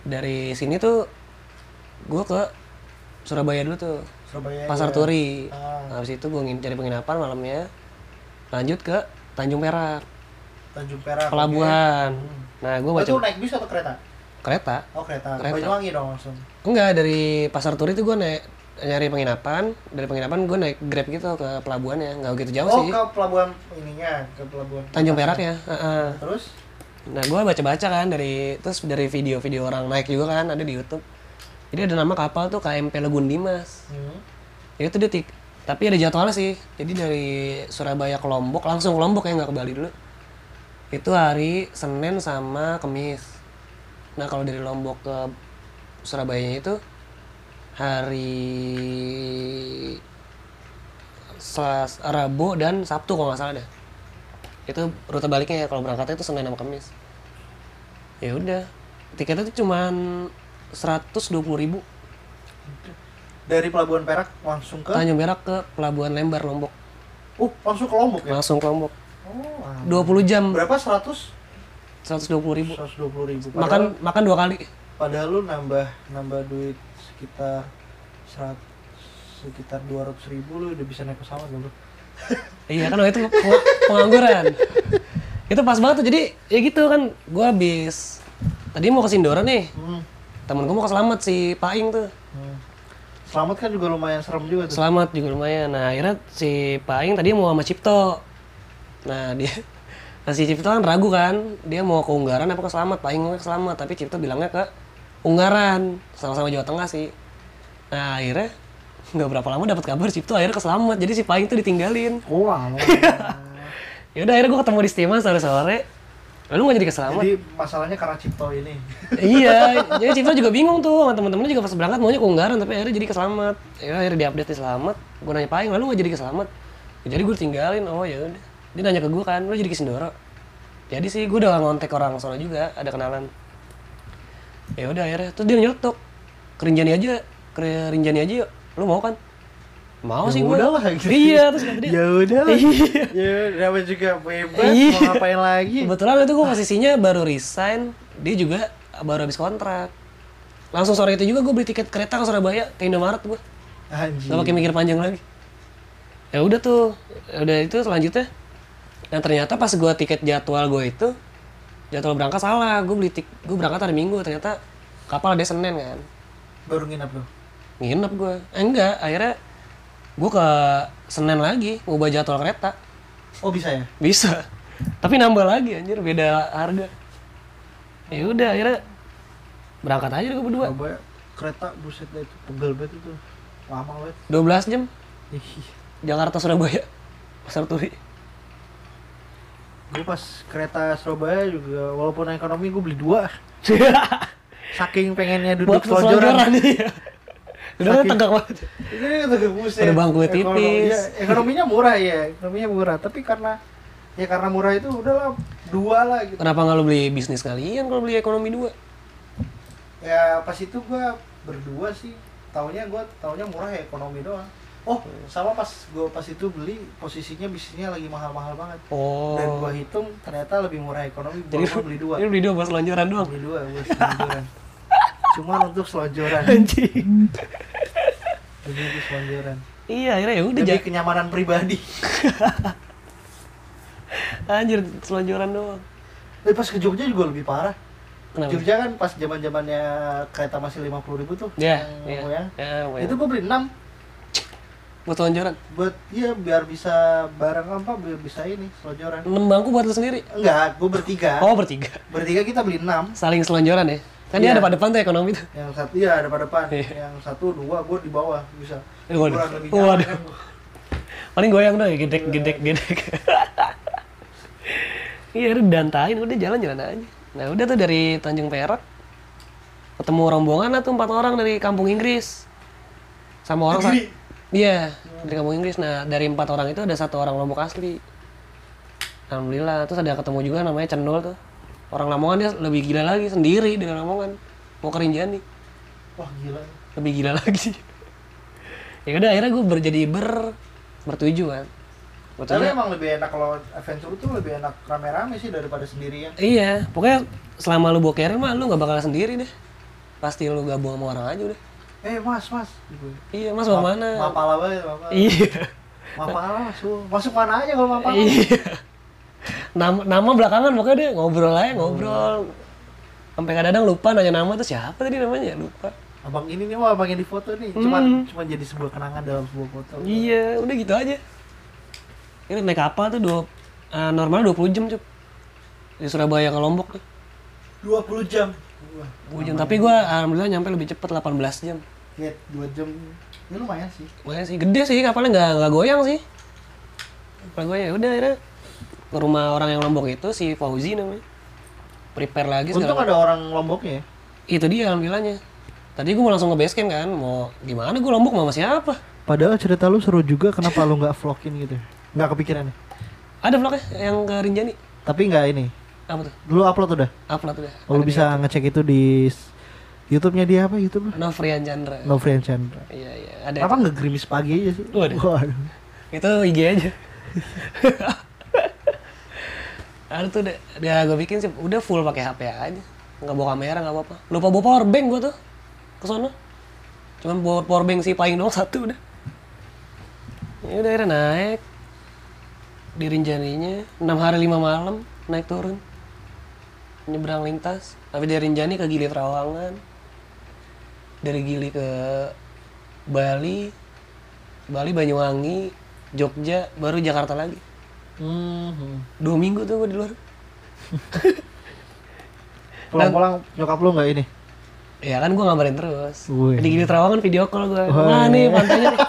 dari sini tuh gue ke Surabaya dulu tuh Surabaya. Pasar aja. Turi Ah. habis itu gue cari penginapan malamnya lanjut ke Tanjung Perak Tanjung Perak. pelabuhan Hmm. nah gue Oh, baca itu naik bis atau kereta? kereta Oh kereta. Kereta. Banyuwangi dong langsung. enggak dari Pasar Turi tuh gue naik nyari penginapan dari penginapan gue naik grab gitu ke pelabuhannya nggak begitu jauh Oh sih ke pelabuhan ininya, ke pelabuhan. Tanjung Perak ya Heeh. Terus? Nah, gue baca-baca kan dari terus dari video-video orang naik juga kan ada di YouTube. Jadi ada nama kapal tuh KMP Legun Dimas. Hmm. Itu dia tapi ada jadwalnya sih. Jadi dari Surabaya ke Lombok langsung ke Lombok ya nggak ke Bali dulu. Itu hari Senin sama Kamis. Nah kalau dari Lombok ke Surabaya itu hari Selas, Rabu dan Sabtu kalau nggak salah deh. Itu rute baliknya ya kalau berangkatnya itu Senin sama Kamis. Ya udah, tiketnya tuh cuman 120.000 ribu Dari pelabuhan Perak langsung ke Tanjung Perak ke Pelabuhan Lembar Lombok. Uh, langsung ke Lombok ya? Langsung ke Lombok. Oh, ah. 20 jam berapa? 100? 120 ribu. 120 ribu. Makan makan dua kali. Padahal lu nambah nambah duit sekitar serat, sekitar 200 ribu lu udah bisa naik pesawat gak bro? Iya kan waktu itu peng- pengangguran. itu pas banget tuh. Jadi ya gitu kan gua habis tadi mau ke Sindoro nih. Hmm. Temen gua mau ke Selamat si Paing tuh. hmm. Selamat kan juga lumayan serem juga tuh. Selamat juga lumayan. Nah, akhirnya si Paing tadi mau sama Cipto. Nah, dia nah, si Cipto kan ragu kan, dia mau ke Unggaran apa ke Selamat, Paing mau ke Selamat, tapi Cipto bilangnya ke Unggaran, sama-sama Jawa Tengah sih. Nah, akhirnya nggak berapa lama dapat kabar Cipto akhirnya ke Selamat, jadi si Paing tuh ditinggalin. Wah, Ya udah akhirnya gue ketemu di Stima sore-sore. Lalu nggak jadi ke Selamat. jadi masalahnya karena Cipto ini. iya, jadi Cipto juga bingung tuh sama temen-temennya juga pas berangkat maunya ke Unggaran tapi akhirnya jadi ke Selamat. Ya akhirnya diupdate di Selamat. Gue nanya paling lalu nggak jadi ke Selamat. Ya, jadi gue tinggalin. Oh ya udah. Dia nanya ke gue kan, lu jadi ke Sindoro. Jadi sih gue udah ngontek orang sono juga, ada kenalan. Ya udah akhirnya terus dia nyetok. Kerinjani aja, ke Rinjani aja yuk. Lu mau kan? Mau sih gue. udah lah, gitu. Iya, terus kata dia. ya udah. lah. Iya. ya, namanya juga bebas Iya. mau ngapain lagi. Kebetulan itu gue posisinya baru resign, dia juga baru habis kontrak. Langsung sore itu juga gue beli tiket kereta ke Surabaya ke Indomaret gue, Anjing. gak pakai mikir panjang lagi. Ya udah tuh, ya udah itu selanjutnya. Dan ternyata pas gue tiket jadwal gue itu, jadwal berangkat salah. Gue beli tik, gue berangkat hari Minggu, ternyata kapal ada Senin kan. Baru nginap lu. Nginep gue. Eh enggak, akhirnya gue ke Senin lagi, mau ubah jadwal kereta. Oh bisa ya? Bisa. Tapi nambah lagi anjir, beda harga. Ya udah akhirnya berangkat aja gue berdua. Surabaya kereta buset dah itu pegel banget itu. Lama banget. 12 jam Jakarta Surabaya. Pasar Turi. gue pas kereta Surabaya juga walaupun ekonomi gue beli dua. Saking pengennya duduk Buat selonjoran. selonjoran iya. Udah tegak banget. Ini tuh buset. Ada bangku Ekonomi- tipis. ya, ekonominya murah ya, ekonominya murah. Tapi karena ya karena murah itu udahlah dua lah gitu. Kenapa nggak lu beli bisnis kalian kalau beli ekonomi dua? Ya pas itu gua berdua sih. Taunya gua taunya murah ya ekonomi doang. Oh, sama pas gua pas itu beli posisinya bisnisnya lagi mahal-mahal banget. Oh. Dan gua hitung ternyata lebih murah ekonomi Jadi gua, beli dua. Ini beli dua buat selonjoran doang. Beli dua, gua selonjoran. Cuman untuk selonjoran. Anjing. Selonjoran. Iya, akhirnya ya udah Demi ja- kenyamanan pribadi. anjir selonjoran doang. Tapi pas ke Jogja juga lebih parah. Kenapa? Jogja kan pas zaman zamannya kereta masih lima puluh ribu tuh. Ya, yang iya. goyang. Ya, goyang. Itu gue beli 6 buat selonjoran. buat iya biar bisa barang apa biar bisa ini selonjoran. 6 bangku buat lu sendiri. Enggak, gue bertiga. Oh, bertiga. Bertiga kita beli 6 Saling selonjoran ya. Kan dia Iya. ada pada depan tuh ekonomi tuh. Yang satu iya ada pada depan, Iya. yang satu dua gue di bawah bisa. Eh, waduh. Kurang lebih Waduh. kan. Paling goyang doang, gedek, gedek, gedek. Iya, udah dantain, udah jalan-jalan aja. Nah, udah tuh dari Tanjung Perak ketemu rombongan lah tuh empat orang dari kampung Inggris. Sama orang? Iya, dari kampung Inggris. Nah, dari empat orang itu ada satu orang Lombok asli. Alhamdulillah, terus ada ketemu juga namanya Cendol tuh. Orang Lamongan dia lebih gila lagi sendiri dari Lamongan. Mau ke Rinjani, Wah gila. lebih gila lagi. ya udah akhirnya gue berjadi ber bertujuh kan. Tapi Bertujuh. emang lebih enak kalau adventure tuh lebih enak rame-rame sih daripada sendirian. Iya, pokoknya selama lu bokerin mah lu nggak bakal sendiri deh. Pasti lu gabung sama orang aja udah. Eh mas mas. Iya, Mas mau mana? Mapala banget mapala. Iya. Mapala masuk. Masuk mana aja kalau mapala. Iya. Nama, nama belakangan pokoknya deh ngobrol aja ngobrol. Sampai kadang-kadang lupa nanya nama tuh siapa tadi namanya lupa. Abang ini nih wah abang yang di foto nih. Cuman cuman jadi sebuah kenangan dalam sebuah foto. Iya, udah gitu aja. Ini naik kapal tuh dua, eh, normalnya 20 jam cup. Di Surabaya ke Lombok tuh. 20 jam. Wah, 20 jam. Tapi gua alhamdulillah nyampe lebih cepet 18 jam. kayak 2 jam. Ya lumayan sih. Makanya sih gede sih kapalnya nggak nggak goyang sih. Kapal goyang ya udah akhirnya ke rumah orang yang Lombok itu si Fauzi namanya. Prepare lagi Untung ada orang Lomboknya ya. Itu dia alhamdulillahnya. Tadi gue mau langsung ke base camp kan, mau gimana gue Lombok mau sama siapa? Padahal cerita lu seru juga kenapa lu nggak vlogin gitu? Nggak kepikiran ya? Ada vlognya yang ke Rinjani. Tapi nggak ini. Apa tuh? Lu upload udah? Upload udah. Oh, lu bisa ngecek itu di YouTube-nya dia apa? YouTube lu? Novrian Chandra. Novrian Chandra. Iya iya ada. Apa nggak gerimis pagi aja sih? Waduh. Waduh. Itu IG aja. ada tuh udah, udah gue bikin sih udah full pakai HP aja. Nggak bawa kamera nggak apa-apa. Lupa bawa power bank gue tuh ke sana. Cuman bawa power bank si paling doang satu udah. Ya udah akhirnya naik. Di Rinjaninya 6 hari 5 malam naik turun. Nyebrang lintas. Tapi dari Rinjani ke Gili Trawangan. Dari Gili ke Bali Bali Banyuwangi Jogja baru Jakarta lagi Hmm. dua minggu tuh gue di luar Pulang-pulang nyokap lu nggak ini? ya kan gue ngabarin terus di Gili Trawangan video call gue Wih. nah nih pantainya nih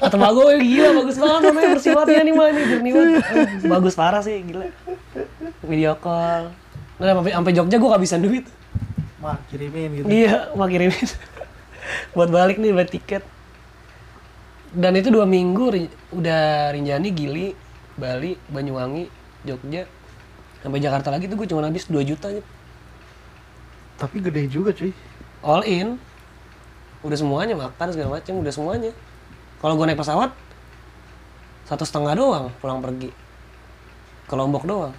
kata mbak gue gila bagus banget namanya bersih banget ya nih mah nih jernih banget bagus parah sih gila video call nah sampai sampai Jogja gue kehabisan duit Mah kirimin gitu. Iya, mau kirimin. Buat balik nih, buat tiket. Dan itu dua minggu udah Rinjani, Gili, Bali, Banyuwangi, Jogja. Sampai Jakarta lagi tuh gue cuma habis 2 juta aja. Tapi gede juga cuy. All in. Udah semuanya, makan segala macam, udah semuanya. Kalau gue naik pesawat, satu setengah doang pulang pergi. Ke Lombok doang.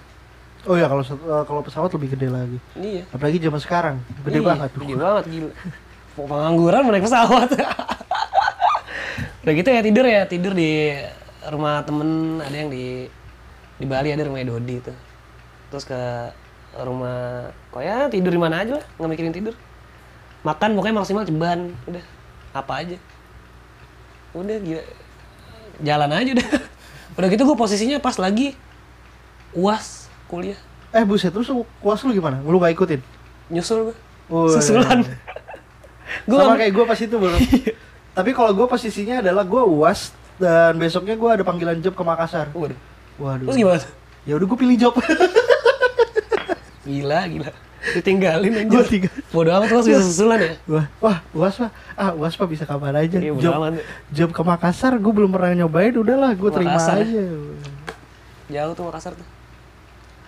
Oh ya kalau eh, kalau pesawat lebih gede lagi. Iya. Apalagi zaman sekarang, gede Iya, banget tuh. Gede banget gila. Pengangguran naik pesawat. Udah gitu ya tidur ya, tidur di rumah temen ada yang di di Bali ada rumahnya Dodi tuh. Terus ke rumah kok ya tidur di mana aja lah, nggak mikirin tidur. Makan pokoknya maksimal ceban, udah apa aja. Udah gila. Jalan aja udah. Udah gitu gue posisinya pas lagi UAS kuliah. Eh buset, terus lu kuas lu gimana? Lu gak ikutin? Nyusul gue. Oh, Susulan. gue Sama kayak gue pas itu baru. Tapi kalau gue posisinya adalah gue uas dan besoknya gue ada panggilan job ke Makassar. Waduh. Waduh. Terus gimana? Ya udah gue pilih job. Gila, gila. Ditinggalin aja. gue tiga. Bodoh amat mas bisa susulan ya? Wah, wah, uas pak. Ah, uas pak bisa kapan aja. Iya, bodo job, amat. job ke Makassar, gue belum pernah nyobain. Udahlah, gue terima Makassar ya? aja. Jauh tuh Makassar tuh.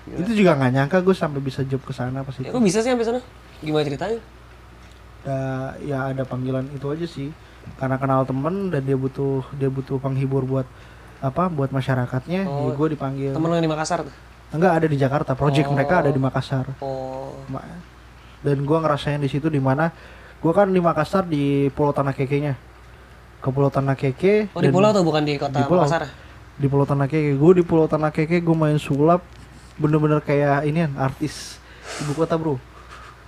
Itu juga nggak nyangka gue sampai bisa job ke sana pas Ya itu. kok bisa sih sampai sana? Gimana ceritanya? Ya, ya ada panggilan itu aja sih. Karena kenal temen dan dia butuh dia butuh penghibur buat apa buat masyarakatnya Oh, ya gue dipanggil Temen lo di Makassar tuh? enggak ada di Jakarta project Oh. mereka ada di Makassar Oh. Dan gua ngerasain di situ di mana Gue kan di Makassar di Pulau Tanah Keke-nya. Ke Pulau Tanah Keke. Oh di pulau tuh bukan di kota Di pulau. Makassar? Di Pulau Tanah Keke. Gue di Pulau Tanah Keke gue main sulap bener-bener kayak ini artis ibu kota bro.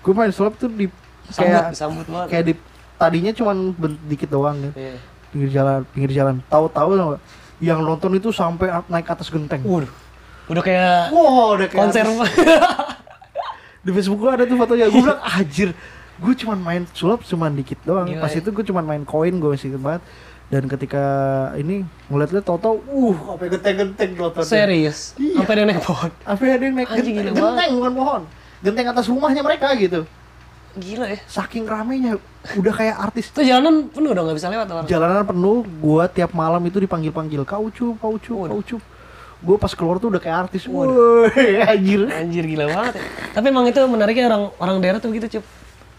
Gue main sulap tuh di Sambut, kayak sambut banget. kayak di tadinya cuman dikit doang ya Iya. pinggir jalan pinggir jalan tahu-tahu yang nonton itu sampai naik atas genteng Waduh. Udah kayak wow udah kayak konser. di Facebook gua ada tuh fotonya gue bilang anjir gue cuman main sulap cuman dikit doang Gila pas ya. itu gue cuman main koin gue masih banget dan ketika ini ngeliat-liat tau-tau uh sampai genteng-genteng nontonnya Serius. Iya. Sampai dia naik pohon. apa ada yang naik Anjing, genteng, genteng bukan pohon genteng atas rumahnya mereka gitu Gila ya. saking ramenya udah kayak artis Itu jalanan penuh dong nggak bisa lewat orang. jalanan penuh gua tiap malam itu dipanggil panggil kaucu kaucu Waduh. kaucu gua pas keluar tuh udah kayak artis Waduh. anjir Anjir gila banget ya. Tapi emang itu menariknya orang orang daerah tuh gitu, Cup.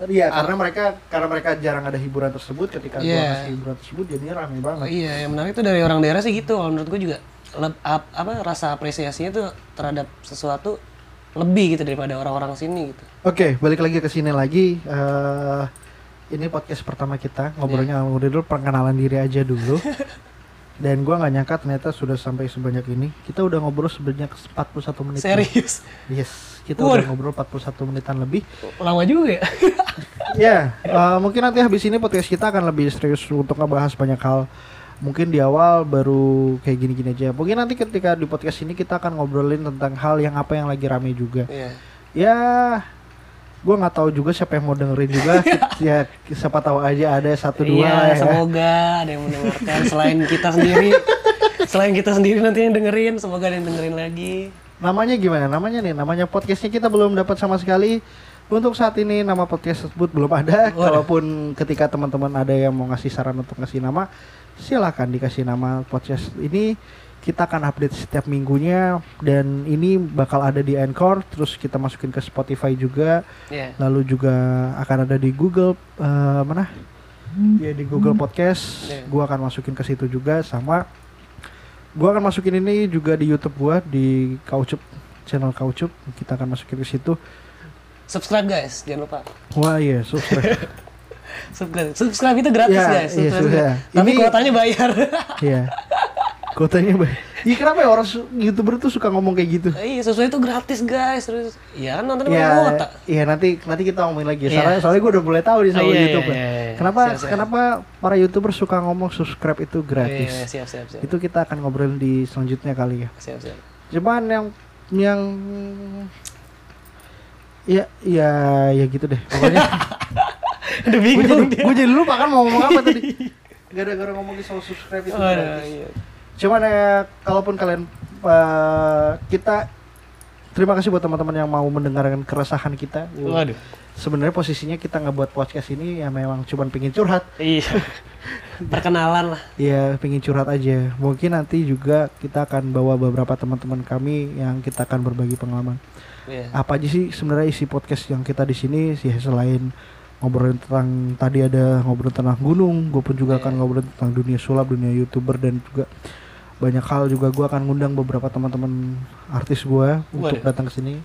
iya karena mereka karena mereka jarang ada hiburan tersebut ketika gua Iya. kasih hiburan tersebut jadinya rame Oh, banget iya, yang menarik tuh dari orang daerah sih gitu. Kalau menurut gue juga leb- ap- apa rasa apresiasinya tuh terhadap sesuatu lebih gitu daripada orang-orang sini gitu. Oke balik lagi ke sini lagi Eh ini podcast pertama kita ngobrolnya Iya. udah dulu perkenalan diri aja dulu dan gua nggak nyangka ternyata sudah sampai sebanyak ini kita udah ngobrol sebanyak 41 menit Serius. yes kita udah ngobrol 41 menitan lebih Lama juga ya. Ya, eh, mungkin nanti habis ini podcast kita akan lebih serius untuk ngebahas banyak hal. Mungkin di awal baru kayak gini-gini aja. Mungkin nanti ketika di podcast ini kita akan ngobrolin tentang hal yang apa yang lagi rame juga. Iya. Ya, gua nggak tahu juga siapa yang mau dengerin juga. ya, siapa tahu aja ada satu dua Iya, ya. semoga ada yang mendengarkan selain kita sendiri. selain kita sendiri nanti yang dengerin, semoga ada yang dengerin lagi. Namanya gimana? Namanya nih, namanya podcastnya kita belum dapat sama sekali. Untuk saat ini nama podcast tersebut belum ada. Waduh. Kalaupun ketika teman-teman ada yang mau ngasih saran untuk ngasih nama, silakan dikasih nama podcast ini. Kita akan update setiap minggunya dan ini bakal ada di Anchor, terus kita masukin ke Spotify juga, Iya. lalu juga akan ada di Google eh, mana? Ya di Google Podcast. Iya. Gua akan masukin ke situ juga sama gua akan masukin ini juga di YouTube gua di Kaucup channel Kaucup kita akan masukin ke situ Subscribe guys, jangan lupa. wah iya subscribe Subscribe. Subscribe itu gratis Ya, guys. iya, Subscribe. sudah. Tapi Ini- kuotanya bayar. iya kotanya baik iya kenapa ya orang youtuber tuh suka ngomong kayak gitu iya, sesuai itu gratis guys. Terus ya kan nonton Iya, kuota. iya nanti nanti kita ngomongin lagi. Iya. Soalnya soalnya gue udah mulai tahu di sama Oh, iya, YouTube. iya, iya, iya. Kenapa Siap, siap. kenapa para youtuber suka ngomong subscribe itu gratis? Iya, siap siap siap. Itu kita akan ngobrolin di selanjutnya kali ya. Siap siap. Cuman yang yang ya ya ya gitu deh. Pokoknya Udah gue bingung jadi dia. gue jadi lupa kan mau ngomong apa tadi. Gara-gara ngomongin soal subscribe itu Aduh, gratis. iya. Cuman ya kalaupun kalian eh, kita terima kasih buat teman-teman yang mau mendengarkan keresahan kita. Waduh. Sebenarnya posisinya kita ngebuat podcast ini ya memang cuman pingin curhat. Iya. Perkenalan lah. Ya pingin curhat aja. Mungkin nanti juga kita akan bawa beberapa teman-teman kami yang kita akan berbagi pengalaman. Iya. Apa aja sih sebenarnya isi podcast yang kita di sini sih selain ngobrolin tentang tadi ada ngobrolin tentang gunung, gue pun juga Iya. akan ngobrolin tentang dunia sulap, dunia youtuber dan juga banyak hal juga gue akan ngundang beberapa teman-teman artis gue untuk datang ke sini.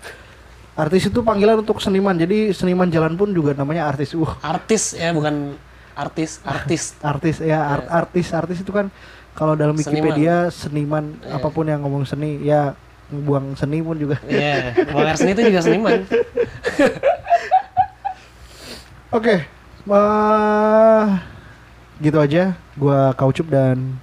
Artis itu panggilan untuk seniman, jadi seniman jalan pun juga namanya artis. Wah, Artis ya bukan artis, artis. artis ya art- artis artis itu kan kalau dalam Seniman. Wikipedia seniman Iya. apa pun yang ngomong seni ya buang seni pun juga. Iya, Bang Ersen itu juga seniman. Oke, eh, gitu aja. Gua Kaucup dan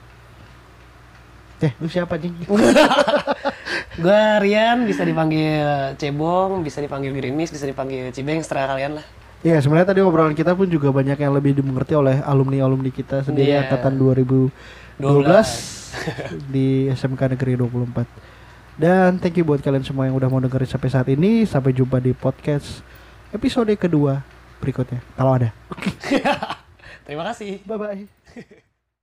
eh lu siapa nih? Gue Rian, bisa dipanggil Cebong, bisa dipanggil Gerimis, bisa dipanggil Cibeng, seterah kalian lah. Iya sebenarnya tadi obrolan kita pun juga banyak yang lebih dimengerti oleh alumni alumni kita sendiri Iya. angkatan 2012 di SMK Negeri 24. Dan thank you buat kalian semua yang udah mau dengerin sampai saat ini. Sampai jumpa di podcast episode kedua berikutnya kalau ada. Terima kasih. Bye bye.